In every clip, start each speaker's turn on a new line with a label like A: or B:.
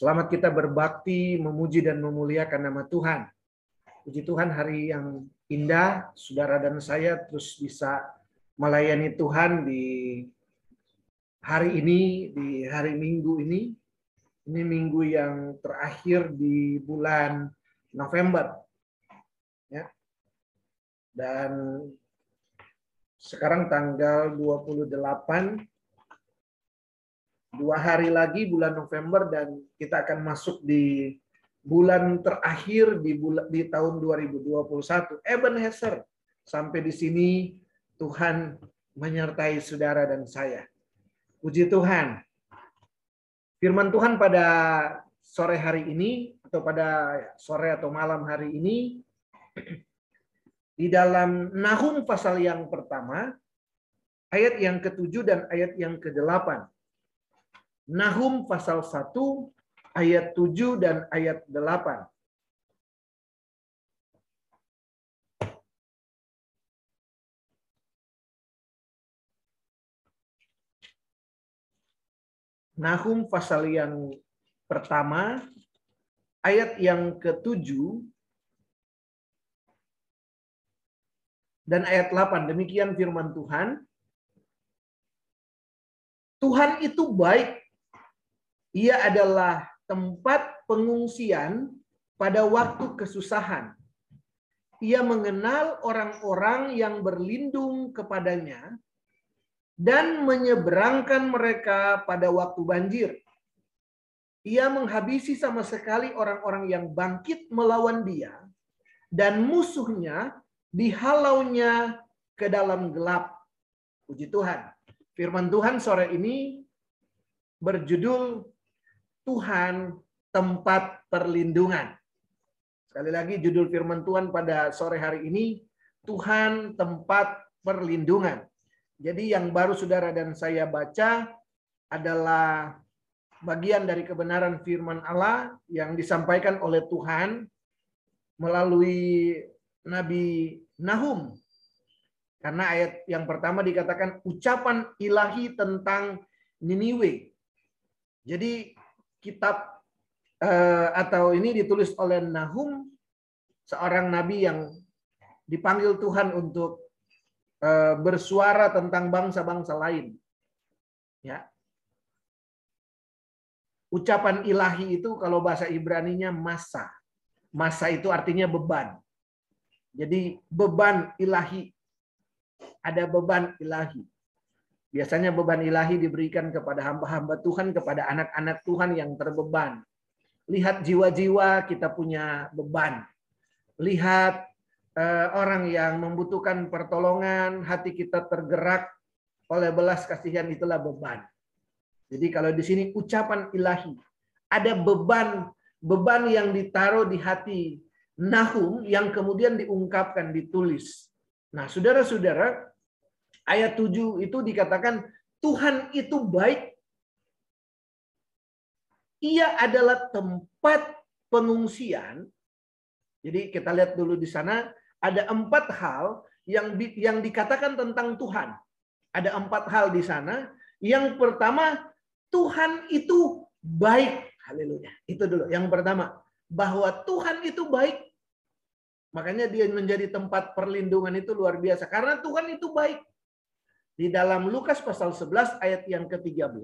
A: Selamat kita berbakti, memuji dan memuliakan nama Tuhan. Puji Tuhan hari yang indah, saudara dan saya terus bisa melayani Tuhan di hari ini, di hari Minggu ini. Ini minggu yang terakhir di bulan November. Ya. Dan sekarang tanggal 28 dua hari lagi bulan November dan kita akan masuk di bulan terakhir di bulan di tahun 2021. Ebenezer sampai di sini Tuhan menyertai saudara dan saya. Puji Tuhan. Firman Tuhan pada sore hari ini atau pada sore atau malam hari ini di dalam Nahum pasal yang pertama ayat yang ketujuh dan ayat yang kedelapan. Nahum pasal 1 ayat 7 dan ayat 8. Nahum pasal yang pertama ayat yang ke-7 dan ayat 8. Demikian firman Tuhan. Tuhan itu baik ia adalah tempat pengungsian pada waktu kesusahan. Ia mengenal orang-orang yang berlindung kepadanya dan menyeberangkan mereka pada waktu banjir. Ia menghabisi sama sekali orang-orang yang bangkit melawan dia dan musuhnya dihalaunya ke dalam gelap. Puji Tuhan. Firman Tuhan sore ini berjudul Tuhan tempat perlindungan. Sekali lagi judul firman Tuhan pada sore hari ini, Tuhan tempat perlindungan. Jadi yang baru saudara dan saya baca adalah bagian dari kebenaran firman Allah yang disampaikan oleh Tuhan melalui Nabi Nahum. Karena ayat yang pertama dikatakan ucapan ilahi tentang Niniwe. Jadi kitab uh, atau ini ditulis oleh Nahum, seorang nabi yang dipanggil Tuhan untuk uh, bersuara tentang bangsa-bangsa lain. Ya. Ucapan ilahi itu kalau bahasa Ibrani-nya masa. Masa itu artinya beban. Jadi beban ilahi. Ada beban ilahi. Biasanya beban ilahi diberikan kepada hamba-hamba Tuhan, kepada anak-anak Tuhan yang terbeban. Lihat jiwa-jiwa kita punya beban. Lihat uh, orang yang membutuhkan pertolongan, hati kita tergerak oleh belas kasihan itulah beban. Jadi kalau di sini ucapan ilahi, ada beban beban yang ditaruh di hati Nahum yang kemudian diungkapkan, ditulis. Nah, saudara-saudara, ayat 7 itu dikatakan Tuhan itu baik. Ia adalah tempat pengungsian. Jadi kita lihat dulu di sana ada empat hal yang yang dikatakan tentang Tuhan. Ada empat hal di sana. Yang pertama Tuhan itu baik. Haleluya. Itu dulu. Yang pertama bahwa Tuhan itu baik. Makanya dia menjadi tempat perlindungan itu luar biasa karena Tuhan itu baik. Di dalam Lukas pasal 11 ayat yang ke-13,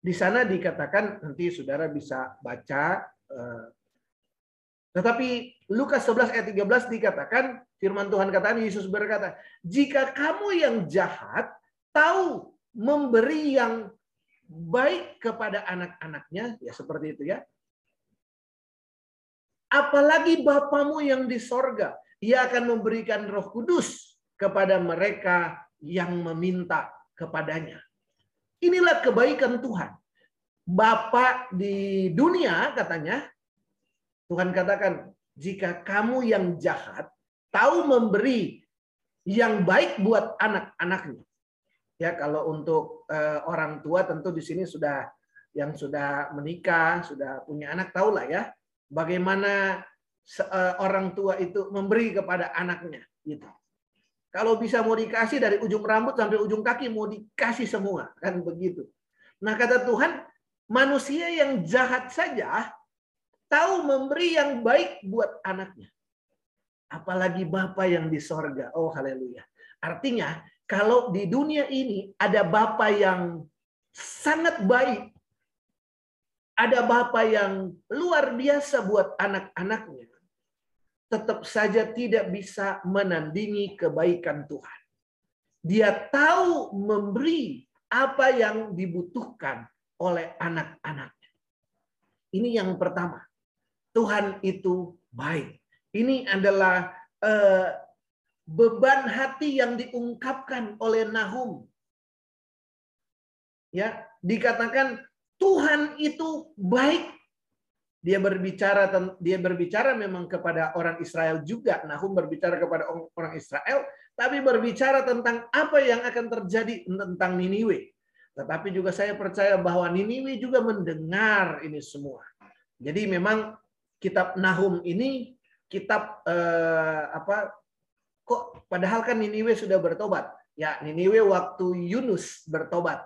A: di sana dikatakan, nanti saudara bisa baca, eh, tetapi Lukas 11 ayat 13 dikatakan, firman Tuhan katakan, Yesus berkata, jika kamu yang jahat tahu memberi yang baik kepada anak-anaknya, ya seperti itu ya. Apalagi Bapamu yang di sorga, ia akan memberikan roh kudus kepada mereka yang meminta kepadanya. Inilah kebaikan Tuhan. Bapak di dunia katanya, Tuhan katakan, jika kamu yang jahat tahu memberi yang baik buat anak-anaknya. Ya, kalau untuk uh, orang tua tentu di sini sudah yang sudah menikah, sudah punya anak tahulah ya bagaimana uh, orang tua itu memberi kepada anaknya gitu. Kalau bisa mau dikasih dari ujung rambut sampai ujung kaki mau dikasih semua kan begitu. Nah kata Tuhan manusia yang jahat saja tahu memberi yang baik buat anaknya. Apalagi Bapa yang di sorga. Oh haleluya. Artinya kalau di dunia ini ada Bapa yang sangat baik. Ada Bapa yang luar biasa buat anak-anaknya. Tetap saja tidak bisa menandingi kebaikan Tuhan. Dia tahu memberi apa yang dibutuhkan oleh anak-anaknya. Ini yang pertama. Tuhan itu baik. Ini adalah uh, beban hati yang diungkapkan oleh Nahum. Ya, dikatakan Tuhan itu baik. Dia berbicara dia berbicara memang kepada orang Israel juga. Nahum berbicara kepada orang Israel, tapi berbicara tentang apa yang akan terjadi tentang Niniwe. Tetapi juga saya percaya bahwa Niniwe juga mendengar ini semua. Jadi memang kitab Nahum ini kitab eh, apa kok padahal kan Niniwe sudah bertobat. Ya, Niniwe waktu Yunus bertobat.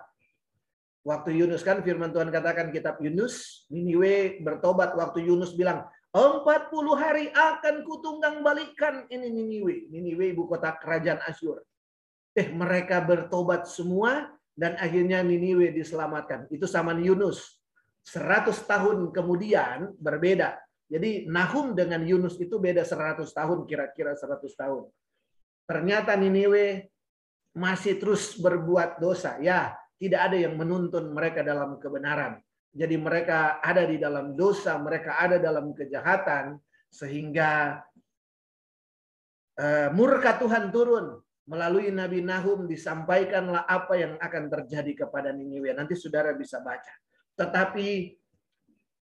A: Waktu Yunus kan firman Tuhan katakan kitab Yunus, Niniwe bertobat waktu Yunus bilang, 40 hari akan kutunggang balikan ini Niniwe. Niniwe ibu kota kerajaan Asyur. Eh, mereka bertobat semua dan akhirnya Niniwe diselamatkan. Itu sama Yunus. 100 tahun kemudian berbeda. Jadi Nahum dengan Yunus itu beda 100 tahun, kira-kira 100 tahun. Ternyata Niniwe masih terus berbuat dosa. Ya, tidak ada yang menuntun mereka dalam kebenaran. Jadi mereka ada di dalam dosa, mereka ada dalam kejahatan, sehingga uh, murka Tuhan turun melalui Nabi Nahum disampaikanlah apa yang akan terjadi kepada Niniwe. Nanti saudara bisa baca. Tetapi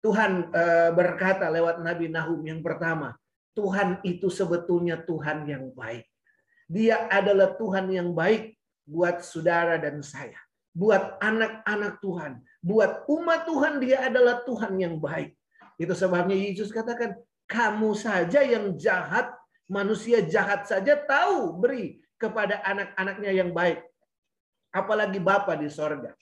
A: Tuhan eh, berkata lewat Nabi Nahum yang pertama, Tuhan itu sebetulnya Tuhan yang baik. Dia adalah Tuhan yang baik buat saudara dan saya. Buat anak-anak Tuhan. Buat umat Tuhan dia adalah Tuhan yang baik. Itu sebabnya Yesus katakan, kamu saja yang jahat, manusia jahat saja tahu beri kepada anak-anaknya yang baik. Apalagi Bapa di sorga.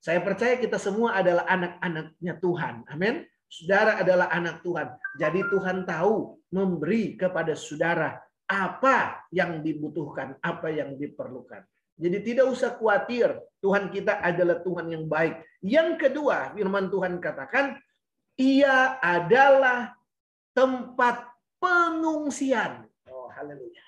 A: Saya percaya kita semua adalah anak-anaknya Tuhan. Amin. Saudara adalah anak Tuhan. Jadi Tuhan tahu memberi kepada saudara apa yang dibutuhkan, apa yang diperlukan. Jadi tidak usah khawatir, Tuhan kita adalah Tuhan yang baik. Yang kedua, firman Tuhan katakan, ia adalah tempat pengungsian. Oh, haleluya.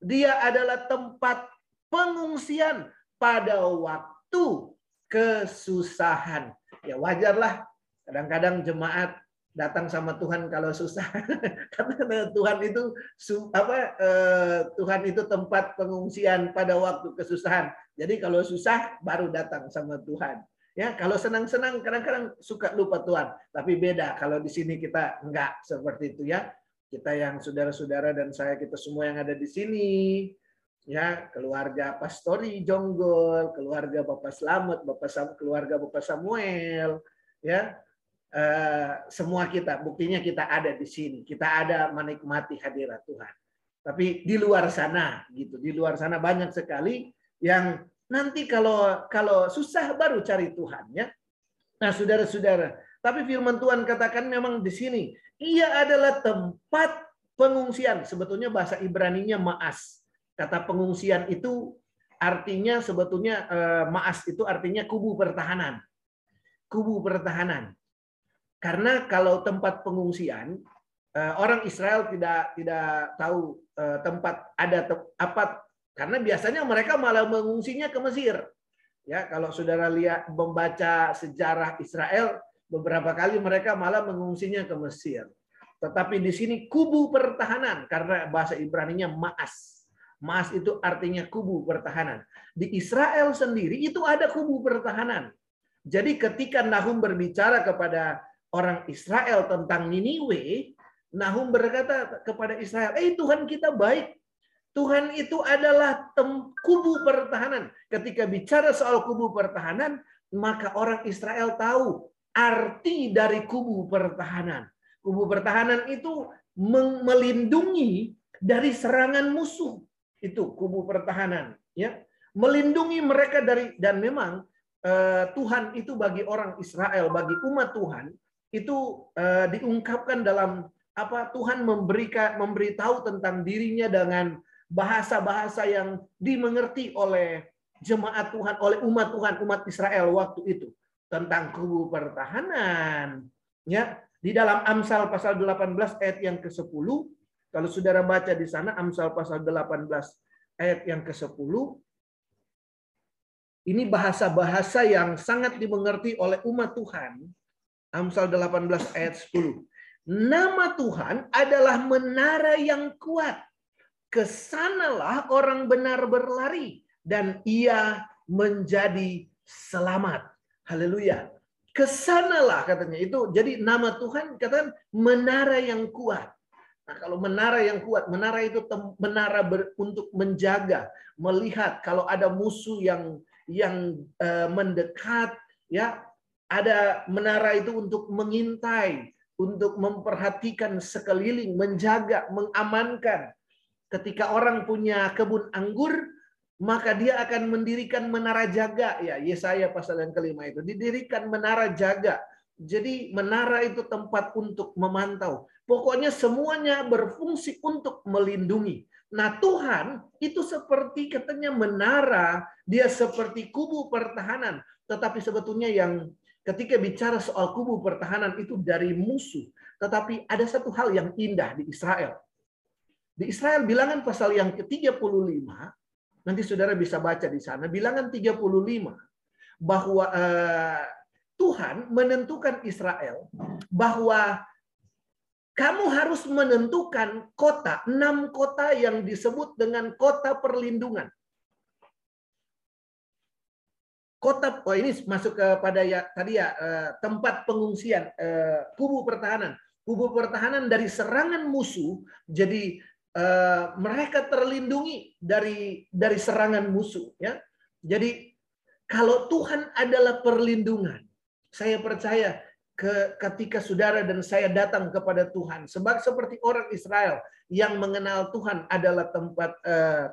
A: Dia adalah tempat pengungsian pada waktu kesusahan. Ya wajarlah kadang-kadang jemaat datang sama Tuhan kalau susah karena Tuhan itu apa eh, Tuhan itu tempat pengungsian pada waktu kesusahan. Jadi kalau susah baru datang sama Tuhan. Ya, kalau senang-senang kadang-kadang suka lupa Tuhan, tapi beda kalau di sini kita enggak seperti itu ya. Kita yang saudara-saudara dan saya kita semua yang ada di sini ya keluarga Pastori Jonggol, keluarga Bapak Slamet, Bapak Sam, keluarga Bapak Samuel, ya semua kita buktinya kita ada di sini, kita ada menikmati hadirat Tuhan. Tapi di luar sana gitu, di luar sana banyak sekali yang nanti kalau kalau susah baru cari Tuhan ya. Nah, saudara-saudara, tapi firman Tuhan katakan memang di sini ia adalah tempat pengungsian. Sebetulnya bahasa Ibrani-nya maas Kata pengungsian itu artinya sebetulnya eh, maas itu artinya kubu pertahanan. Kubu pertahanan. Karena kalau tempat pengungsian eh, orang Israel tidak tidak tahu eh, tempat ada te apa karena biasanya mereka malah mengungsinya ke Mesir. Ya, kalau saudara lihat membaca sejarah Israel beberapa kali mereka malah mengungsinya ke Mesir. Tetapi di sini kubu pertahanan karena bahasa Ibrani-nya maas Mas itu artinya kubu pertahanan. Di Israel sendiri itu ada kubu pertahanan. Jadi ketika Nahum berbicara kepada orang Israel tentang Niniwe, Nahum berkata kepada Israel, "Eh Tuhan kita baik. Tuhan itu adalah tem kubu pertahanan." Ketika bicara soal kubu pertahanan, maka orang Israel tahu arti dari kubu pertahanan. Kubu pertahanan itu melindungi dari serangan musuh itu kubu pertahanan ya melindungi mereka dari dan memang eh, Tuhan itu bagi orang Israel, bagi umat Tuhan itu eh, diungkapkan dalam apa Tuhan memberikan memberitahu tentang dirinya dengan bahasa-bahasa yang dimengerti oleh jemaat Tuhan, oleh umat Tuhan, umat Israel waktu itu tentang kubu pertahanan. Ya, di dalam Amsal pasal 18 ayat yang ke-10, kalau saudara baca di sana Amsal pasal 18 ayat yang ke-10, ini bahasa-bahasa yang sangat dimengerti oleh umat Tuhan. Amsal 18 ayat 10. Nama Tuhan adalah menara yang kuat. Ke sanalah orang benar berlari dan ia menjadi selamat. Haleluya. Ke sanalah katanya itu. Jadi nama Tuhan katakan menara yang kuat. Nah, kalau menara yang kuat, menara itu menara ber, untuk menjaga, melihat kalau ada musuh yang yang uh, mendekat, ya ada menara itu untuk mengintai, untuk memperhatikan sekeliling, menjaga, mengamankan. Ketika orang punya kebun anggur, maka dia akan mendirikan menara jaga. Ya, Yesaya pasal yang kelima itu. Didirikan menara jaga. Jadi menara itu tempat untuk memantau. Pokoknya semuanya berfungsi untuk melindungi. Nah Tuhan itu seperti katanya menara, dia seperti kubu pertahanan. Tetapi sebetulnya yang ketika bicara soal kubu pertahanan itu dari musuh. Tetapi ada satu hal yang indah di Israel. Di Israel bilangan pasal yang ke-35, nanti saudara bisa baca di sana, bilangan 35, bahwa uh, Tuhan menentukan Israel bahwa kamu harus menentukan kota, enam kota yang disebut dengan kota perlindungan. Kota oh ini masuk kepada ya tadi ya eh, tempat pengungsian eh, kubu pertahanan. Kubu pertahanan dari serangan musuh jadi eh, mereka terlindungi dari dari serangan musuh ya. Jadi kalau Tuhan adalah perlindungan saya percaya ke, ketika saudara dan saya datang kepada Tuhan sebab seperti orang Israel yang mengenal Tuhan adalah tempat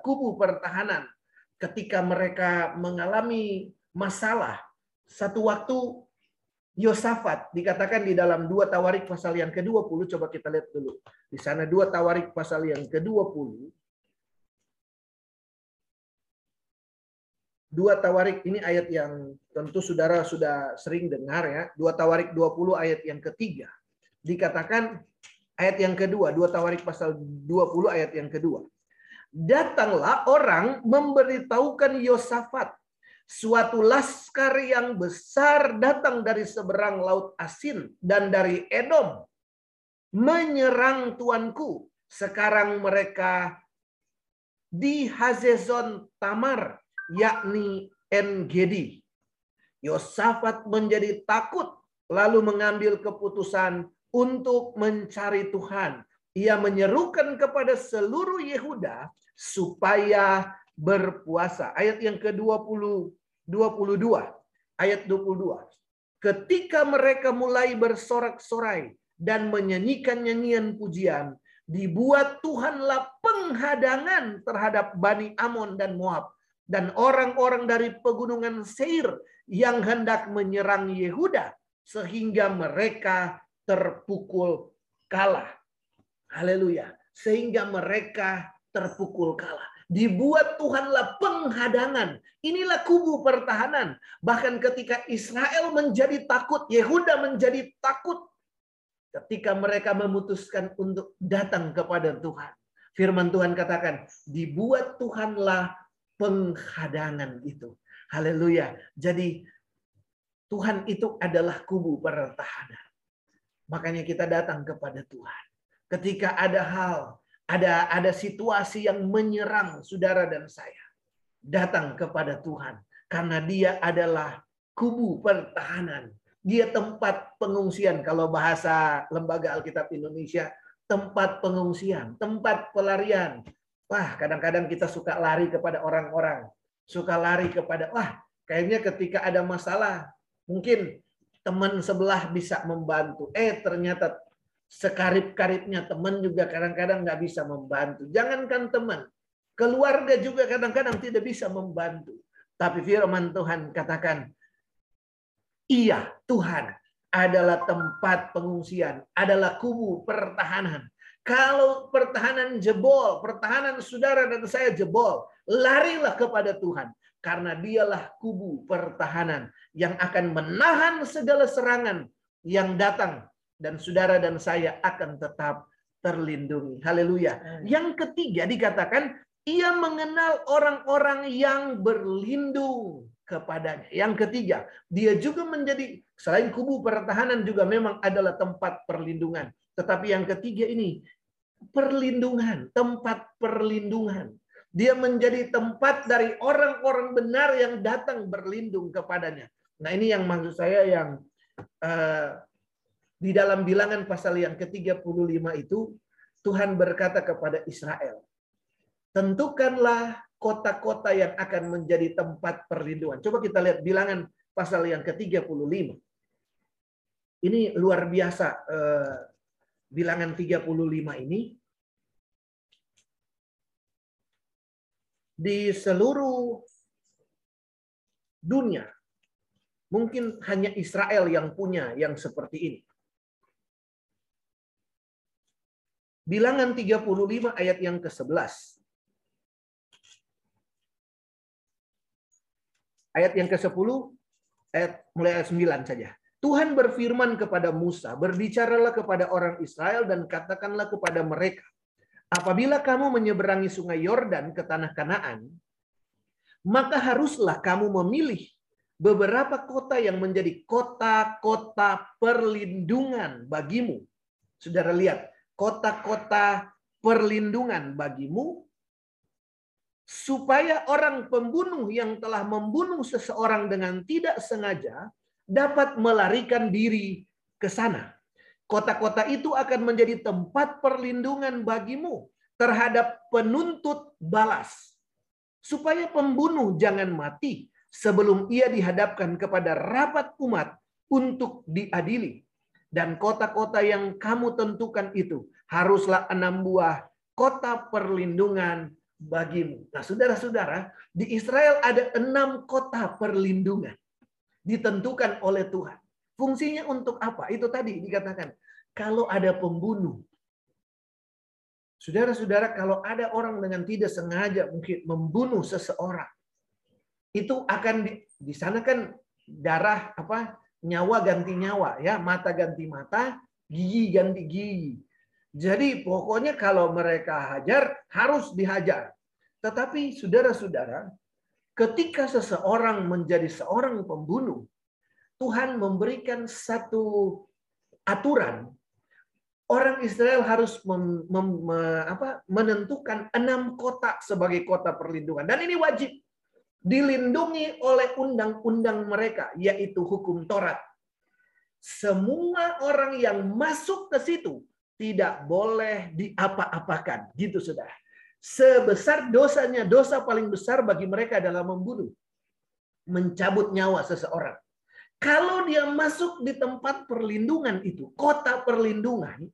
A: kubu pertahanan. Ketika mereka mengalami masalah. Satu waktu Yosafat dikatakan di dalam dua Tawarik pasal yang ke-20 coba kita lihat dulu. Di sana dua Tawarik pasal yang ke-20. Dua Tawarik ini ayat yang tentu saudara sudah sering dengar ya. Dua Tawarik 20 ayat yang ketiga. Dikatakan ayat yang kedua, dua Tawarik pasal 20 ayat yang kedua. Datanglah orang memberitahukan Yosafat suatu laskar yang besar datang dari seberang laut asin dan dari Edom menyerang tuanku. Sekarang mereka di Hazezon Tamar, yakni Engedi. Yosafat menjadi takut, lalu mengambil keputusan untuk mencari Tuhan. Ia menyerukan kepada seluruh Yehuda supaya berpuasa. Ayat yang ke-20 22 ayat 22. Ketika mereka mulai bersorak-sorai dan menyanyikan nyanyian pujian, dibuat Tuhanlah penghadangan terhadap Bani Amon dan Moab dan orang-orang dari pegunungan Seir yang hendak menyerang Yehuda sehingga mereka terpukul kalah. Haleluya. Sehingga mereka terpukul kalah. Dibuat Tuhanlah penghadangan. Inilah kubu pertahanan. Bahkan ketika Israel menjadi takut, Yehuda menjadi takut ketika mereka memutuskan untuk datang kepada Tuhan. Firman Tuhan katakan, dibuat Tuhanlah penghadangan itu. Haleluya. Jadi Tuhan itu adalah kubu pertahanan. Makanya kita datang kepada Tuhan. Ketika ada hal ada ada situasi yang menyerang saudara dan saya. Datang kepada Tuhan karena dia adalah kubu pertahanan. Dia tempat pengungsian kalau bahasa Lembaga Alkitab Indonesia, tempat pengungsian, tempat pelarian. Wah, kadang-kadang kita suka lari kepada orang-orang, suka lari kepada wah, kayaknya ketika ada masalah, mungkin teman sebelah bisa membantu. Eh, ternyata sekarip-karipnya teman juga kadang-kadang nggak bisa membantu. Jangankan teman, keluarga juga kadang-kadang tidak bisa membantu. Tapi firman Tuhan katakan, Iya, Tuhan adalah tempat pengungsian, adalah kubu pertahanan. Kalau pertahanan jebol, pertahanan saudara dan saya jebol, larilah kepada Tuhan. Karena dialah kubu pertahanan yang akan menahan segala serangan yang datang. Dan saudara dan saya akan tetap terlindungi. Haleluya. Yang ketiga dikatakan, ia mengenal orang-orang yang berlindung kepadanya. Yang ketiga, dia juga menjadi selain kubu pertahanan juga memang adalah tempat perlindungan. Tetapi yang ketiga ini perlindungan, tempat perlindungan. Dia menjadi tempat dari orang-orang benar yang datang berlindung kepadanya. Nah ini yang maksud saya yang uh, di dalam bilangan pasal yang ke-35 itu Tuhan berkata kepada Israel, tentukanlah kota-kota yang akan menjadi tempat perlindungan. Coba kita lihat bilangan pasal yang ke-35. Ini luar biasa eh, bilangan 35 ini. Di seluruh dunia mungkin hanya Israel yang punya yang seperti ini. Bilangan 35 ayat yang ke-11. Ayat yang ke-10, ayat mulai ayat 9 saja. Tuhan berfirman kepada Musa, berbicaralah kepada orang Israel dan katakanlah kepada mereka, apabila kamu menyeberangi sungai Yordan ke tanah Kanaan, maka haruslah kamu memilih beberapa kota yang menjadi kota-kota perlindungan bagimu. Saudara lihat, kota-kota perlindungan bagimu supaya orang pembunuh yang telah membunuh seseorang dengan tidak sengaja dapat melarikan diri ke sana. Kota-kota itu akan menjadi tempat perlindungan bagimu terhadap penuntut balas. Supaya pembunuh jangan mati sebelum ia dihadapkan kepada rapat umat untuk diadili. Dan kota-kota yang kamu tentukan itu haruslah enam buah kota perlindungan bagimu. Nah, saudara-saudara, di Israel ada enam kota perlindungan ditentukan oleh Tuhan. Fungsinya untuk apa? Itu tadi dikatakan, kalau ada pembunuh, saudara-saudara, kalau ada orang dengan tidak sengaja mungkin membunuh seseorang, itu akan di, di sana kan darah apa nyawa ganti nyawa ya mata ganti mata gigi ganti gigi jadi pokoknya kalau mereka hajar harus dihajar. Tetapi saudara-saudara, ketika seseorang menjadi seorang pembunuh, Tuhan memberikan satu aturan. Orang Israel harus mem, mem, apa, menentukan enam kota sebagai kota perlindungan. Dan ini wajib dilindungi oleh undang-undang mereka, yaitu hukum Taurat. Semua orang yang masuk ke situ tidak boleh diapa-apakan. Gitu sudah. Sebesar dosanya, dosa paling besar bagi mereka adalah membunuh. Mencabut nyawa seseorang. Kalau dia masuk di tempat perlindungan itu, kota perlindungan,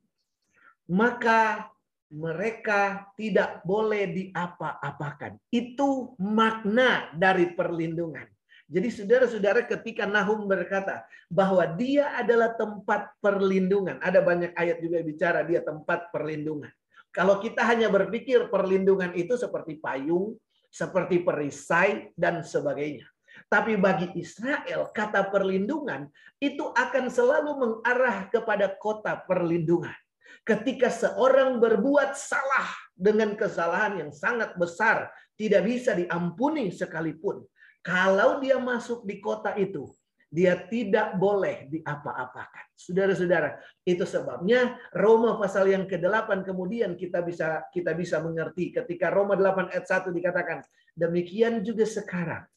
A: maka mereka tidak boleh diapa-apakan. Itu makna dari perlindungan. Jadi saudara-saudara ketika Nahum berkata bahwa dia adalah tempat perlindungan. Ada banyak ayat juga bicara dia tempat perlindungan. Kalau kita hanya berpikir perlindungan itu seperti payung, seperti perisai, dan sebagainya. Tapi bagi Israel, kata perlindungan itu akan selalu mengarah kepada kota perlindungan. Ketika seorang berbuat salah dengan kesalahan yang sangat besar, tidak bisa diampuni sekalipun kalau dia masuk di kota itu, dia tidak boleh diapa-apakan. Saudara-saudara, itu sebabnya Roma pasal yang ke-8 kemudian kita bisa kita bisa mengerti ketika Roma 8 ayat 1 dikatakan, demikian juga sekarang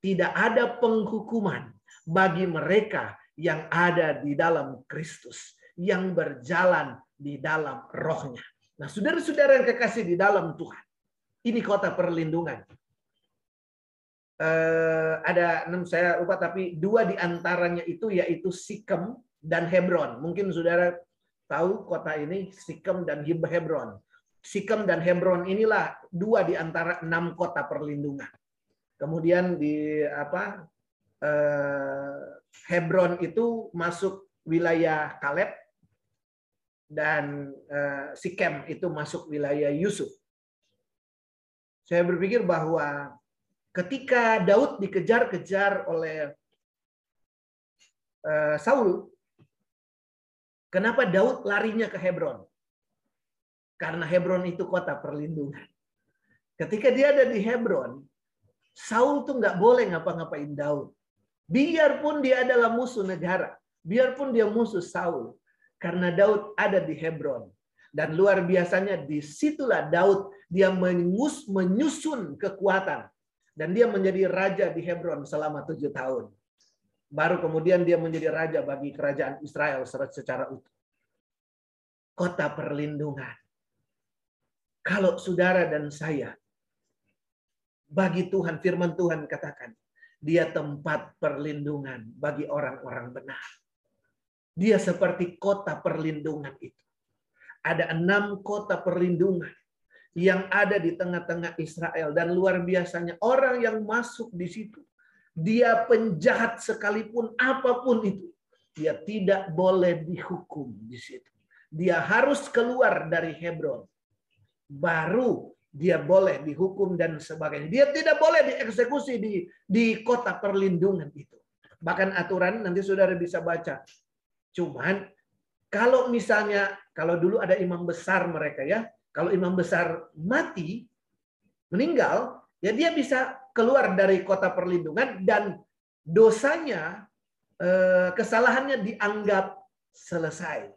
A: tidak ada penghukuman bagi mereka yang ada di dalam Kristus, yang berjalan di dalam rohnya. Nah, saudara-saudara yang kekasih di dalam Tuhan, ini kota perlindungan eh, ada enam saya lupa tapi dua di antaranya itu yaitu Sikem dan Hebron. Mungkin saudara tahu kota ini Sikem dan Hebron. Sikem dan Hebron inilah dua di antara enam kota perlindungan. Kemudian di apa eh, Hebron itu masuk wilayah Kaleb dan eh, Sikem itu masuk wilayah Yusuf. Saya berpikir bahwa ketika Daud dikejar-kejar oleh eh, Saul, kenapa Daud larinya ke Hebron? Karena Hebron itu kota perlindungan. Ketika dia ada di Hebron, Saul tuh nggak boleh ngapa-ngapain Daud. Biarpun dia adalah musuh negara, biarpun dia musuh Saul, karena Daud ada di Hebron. Dan luar biasanya di situlah Daud dia mengus, menyusun kekuatan. Dan dia menjadi raja di Hebron selama tujuh tahun. Baru kemudian dia menjadi raja bagi kerajaan Israel secara utuh. Kota perlindungan. Kalau saudara dan saya, bagi Tuhan, firman Tuhan katakan, dia tempat perlindungan bagi orang-orang benar. Dia seperti kota perlindungan itu. Ada enam kota perlindungan yang ada di tengah-tengah Israel. Dan luar biasanya orang yang masuk di situ. Dia penjahat sekalipun apa pun itu. Dia tidak boleh dihukum di situ. Dia harus keluar dari Hebron baru dia boleh dihukum dan sebagainya. Dia tidak boleh dieksekusi di di kota perlindungan itu. Bahkan aturan nanti saudara bisa baca. Cuman kalau misalnya kalau dulu ada imam besar mereka ya, kalau imam besar mati meninggal, ya dia bisa keluar dari kota perlindungan dan dosanya eh, kesalahannya dianggap selesai.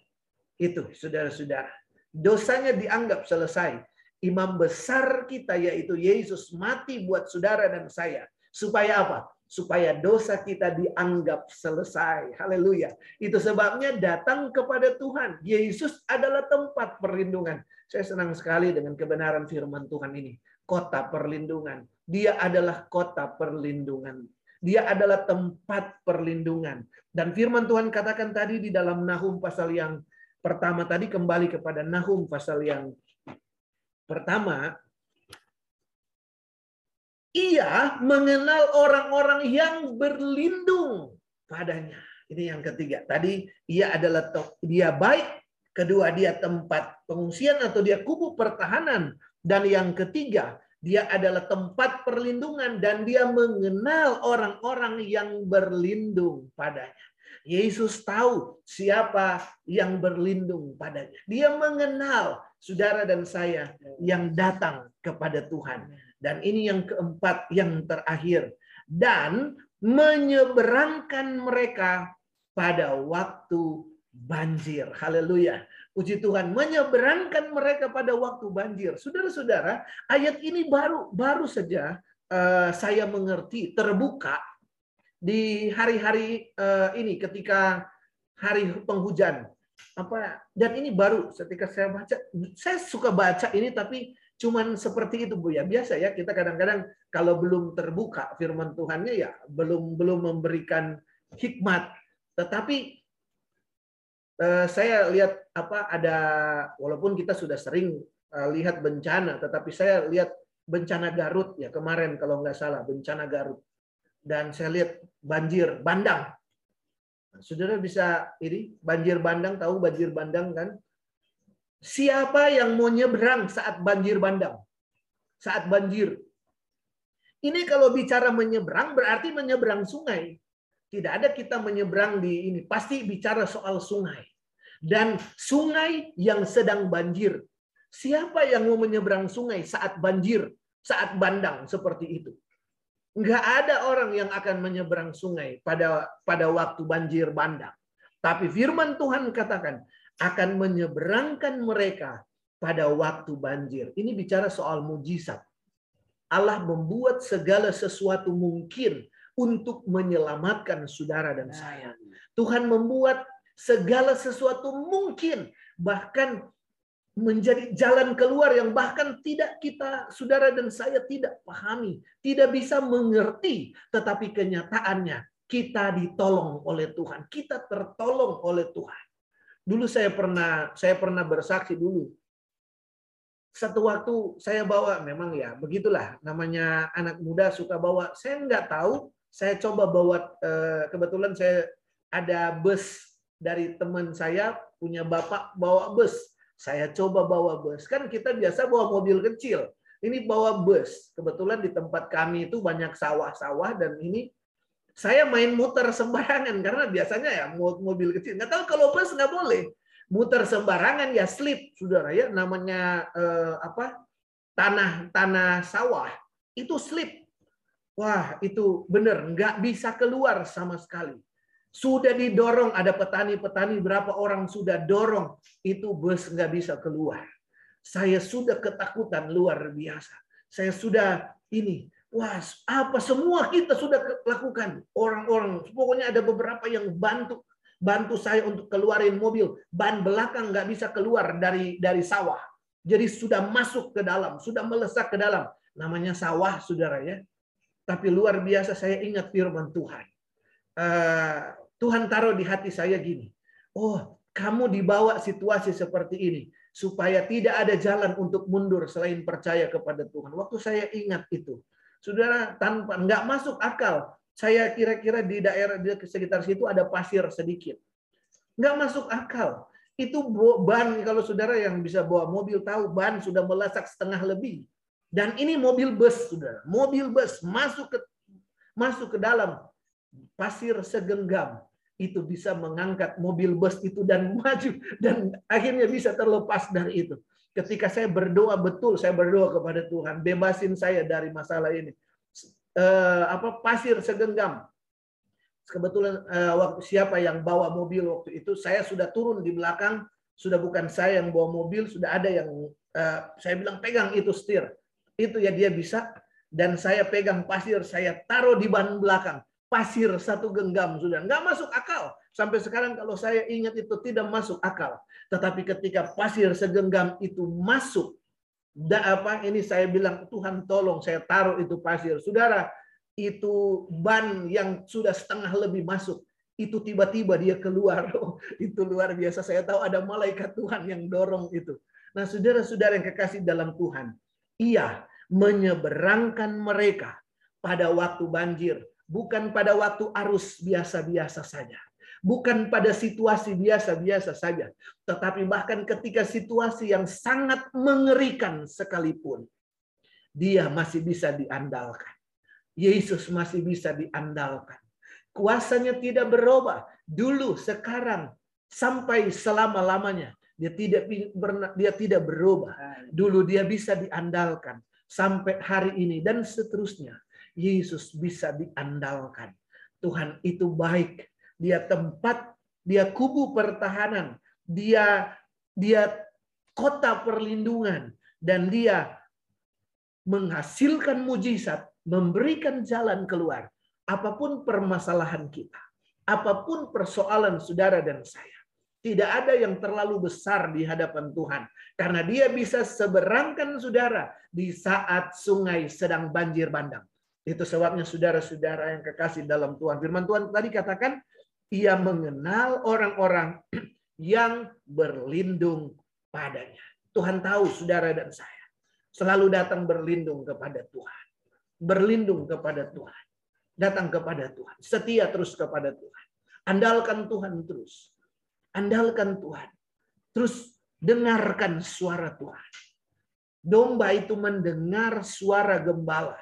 A: Itu saudara-saudara dosanya dianggap selesai. Imam besar kita yaitu Yesus mati buat saudara dan saya. Supaya apa? Supaya dosa kita dianggap selesai. Haleluya. Itu sebabnya datang kepada Tuhan. Yesus adalah tempat perlindungan. Saya senang sekali dengan kebenaran firman Tuhan ini. Kota perlindungan. Dia adalah kota perlindungan. Dia adalah tempat perlindungan. Dan firman Tuhan katakan tadi di dalam Nahum pasal yang pertama tadi kembali kepada Nahum pasal yang pertama ia mengenal orang-orang yang berlindung padanya. Ini yang ketiga. Tadi ia adalah dia baik, kedua dia tempat pengungsian atau dia kubu pertahanan dan yang ketiga dia adalah tempat perlindungan dan dia mengenal orang-orang yang berlindung padanya. Yesus tahu siapa yang berlindung padanya. Dia mengenal saudara dan saya yang datang kepada Tuhan. Dan ini yang keempat, yang terakhir. Dan menyeberangkan mereka pada waktu banjir. Haleluya. Puji Tuhan, menyeberangkan mereka pada waktu banjir. Saudara-saudara, ayat ini baru baru saja uh, saya mengerti, terbuka di hari-hari uh, ini ketika hari penghujan apa dan ini baru ketika saya baca saya suka baca ini tapi cuman seperti itu Bu ya biasa ya kita kadang-kadang kalau belum terbuka firman Tuhannya ya belum belum memberikan hikmat tetapi uh, saya lihat apa ada walaupun kita sudah sering uh, lihat bencana tetapi saya lihat bencana Garut ya kemarin kalau nggak salah bencana Garut dan saya lihat banjir bandang. Saudara bisa ini banjir bandang tahu banjir bandang kan? Siapa yang mau nyebrang saat banjir bandang? Saat banjir. Ini kalau bicara menyeberang berarti menyeberang sungai. Tidak ada kita menyeberang di ini. Pasti bicara soal sungai. Dan sungai yang sedang banjir. Siapa yang mau menyeberang sungai saat banjir, saat bandang seperti itu? Nggak ada orang yang akan menyeberang sungai pada pada waktu banjir bandang. Tapi firman Tuhan katakan akan menyeberangkan mereka pada waktu banjir. Ini bicara soal mujizat. Allah membuat segala sesuatu mungkin untuk menyelamatkan saudara dan saya. Tuhan membuat segala sesuatu mungkin bahkan menjadi jalan keluar yang bahkan tidak kita, saudara dan saya tidak pahami, tidak bisa mengerti, tetapi kenyataannya kita ditolong oleh Tuhan, kita tertolong oleh Tuhan. Dulu saya pernah saya pernah bersaksi dulu. Satu waktu saya bawa memang ya begitulah namanya anak muda suka bawa. Saya nggak tahu Saya coba bawa eh, kebetulan saya ada bus dari teman saya punya bapak bawa bus. Saya coba bawa bus. Kan kita biasa bawa mobil kecil. Ini bawa bus. Kebetulan di tempat kami itu banyak sawah-sawah dan ini saya main muter sembarangan karena biasanya ya mobil kecil. Nggak tahu kalau bus nggak boleh muter sembarangan ya slip, saudara ya. Namanya eh, apa? Tanah tanah sawah itu slip. Wah itu benar nggak bisa keluar sama sekali. Sudah didorong ada petani-petani berapa orang sudah dorong itu bus nggak bisa keluar. Saya sudah ketakutan luar biasa. Saya sudah ini, wah apa semua kita sudah lakukan. Orang-orang, pokoknya ada beberapa yang bantu bantu saya untuk keluarin mobil. Ban belakang nggak bisa keluar dari dari sawah. Jadi sudah masuk ke dalam, sudah melesak ke dalam. Namanya sawah, saudara ya. Tapi luar biasa saya ingat firman Tuhan. Uh, Tuhan taruh di hati saya gini. Oh, kamu dibawa situasi seperti ini supaya tidak ada jalan untuk mundur selain percaya kepada Tuhan. Waktu saya ingat itu, saudara tanpa nggak masuk akal. Saya kira-kira di daerah di sekitar situ ada pasir sedikit, nggak masuk akal. Itu ban kalau saudara yang bisa bawa mobil tahu ban sudah melesak setengah lebih. Dan ini mobil bus, saudara. Mobil bus masuk ke masuk ke dalam pasir segenggam itu bisa mengangkat mobil bus itu dan maju dan akhirnya bisa terlepas dari itu. Ketika saya berdoa betul, saya berdoa kepada Tuhan, bebasin saya dari masalah ini. Uh, apa pasir segenggam. Kebetulan uh, waktu siapa yang bawa mobil waktu itu, saya sudah turun di belakang, sudah bukan saya yang bawa mobil, sudah ada yang uh, saya bilang pegang itu setir. Itu ya dia bisa dan saya pegang pasir, saya taruh di ban belakang pasir satu genggam sudah nggak masuk akal sampai sekarang kalau saya ingat itu tidak masuk akal. Tetapi ketika pasir segenggam itu masuk da apa ini saya bilang Tuhan tolong saya taruh itu pasir. Saudara itu ban yang sudah setengah lebih masuk itu tiba-tiba dia keluar. Oh, itu luar biasa. Saya tahu ada malaikat Tuhan yang dorong itu. Nah saudara-saudara yang kekasih dalam Tuhan ia menyeberangkan mereka pada waktu banjir bukan pada waktu arus biasa-biasa saja, bukan pada situasi biasa-biasa saja, tetapi bahkan ketika situasi yang sangat mengerikan sekalipun, dia masih bisa diandalkan. Yesus masih bisa diandalkan. Kuasanya tidak berubah. Dulu, sekarang, sampai selama-lamanya. Dia tidak dia tidak berubah. Dulu dia bisa diandalkan sampai hari ini dan seterusnya. Yesus bisa diandalkan. Tuhan itu baik. Dia tempat, dia kubu pertahanan, dia dia kota perlindungan dan dia menghasilkan mujizat, memberikan jalan keluar apa pun permasalahan kita, apa pun persoalan saudara dan saya. Tidak ada yang terlalu besar di hadapan Tuhan. Karena dia bisa seberangkan saudara di saat sungai sedang banjir bandang. Itu sebabnya saudara-saudara yang kekasih dalam Tuhan. Firman Tuhan tadi katakan, ia mengenal orang-orang yang berlindung padanya. Tuhan tahu saudara dan saya. Selalu datang berlindung kepada Tuhan. Berlindung kepada Tuhan. Datang kepada Tuhan. Setia terus kepada Tuhan. Andalkan Tuhan terus. Andalkan Tuhan. Terus dengarkan suara Tuhan. Domba itu mendengar suara gembala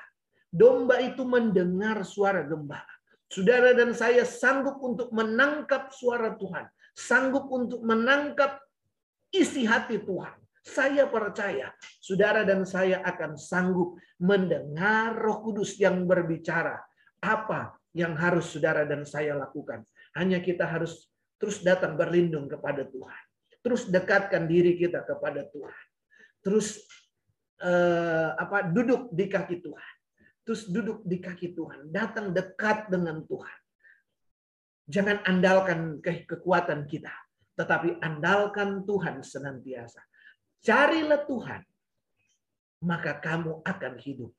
A: Domba itu mendengar suara gembala. Saudara dan saya sanggup untuk menangkap suara Tuhan. Sanggup untuk menangkap isi hati Tuhan. Saya percaya saudara dan saya akan sanggup mendengar roh kudus yang berbicara. Apa yang harus saudara dan saya lakukan. Hanya kita harus terus datang berlindung kepada Tuhan. Terus dekatkan diri kita kepada Tuhan. Terus eh, apa duduk di kaki Tuhan terus duduk di kaki Tuhan, datang dekat dengan Tuhan. Jangan andalkan ke kekuatan kita, tetapi andalkan Tuhan senantiasa. Carilah Tuhan, maka kamu akan hidup.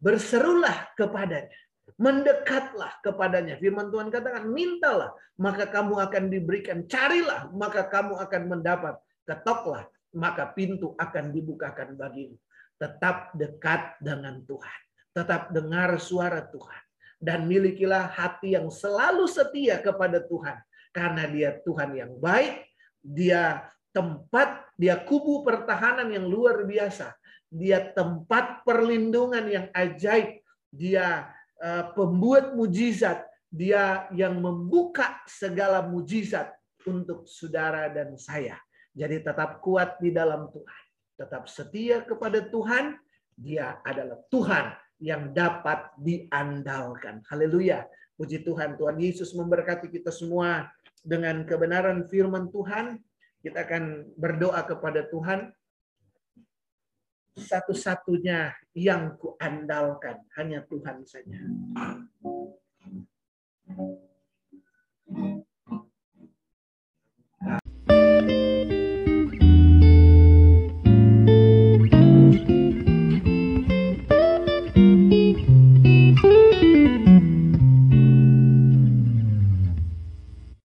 A: Berserulah kepadanya, mendekatlah kepadanya. Firman Tuhan katakan, mintalah, maka kamu akan diberikan. Carilah, maka kamu akan mendapat. Ketoklah, maka pintu akan dibukakan bagimu. Tetap dekat dengan Tuhan tetap dengar suara Tuhan. dan milikilah hati yang selalu setia kepada Tuhan. Karena dia Tuhan yang baik, dia tempat, dia kubu pertahanan yang luar biasa, dia tempat perlindungan yang ajaib, dia uh, pembuat mujizat, dia yang membuka segala mujizat untuk saudara dan saya. Jadi tetap kuat di dalam Tuhan, tetap setia kepada Tuhan, dia adalah Tuhan yang dapat diandalkan. Haleluya. Puji Tuhan, Tuhan Yesus memberkati kita semua dengan kebenaran firman Tuhan. Kita akan berdoa kepada Tuhan. Satu-satunya yang kuandalkan hanya Tuhan saja.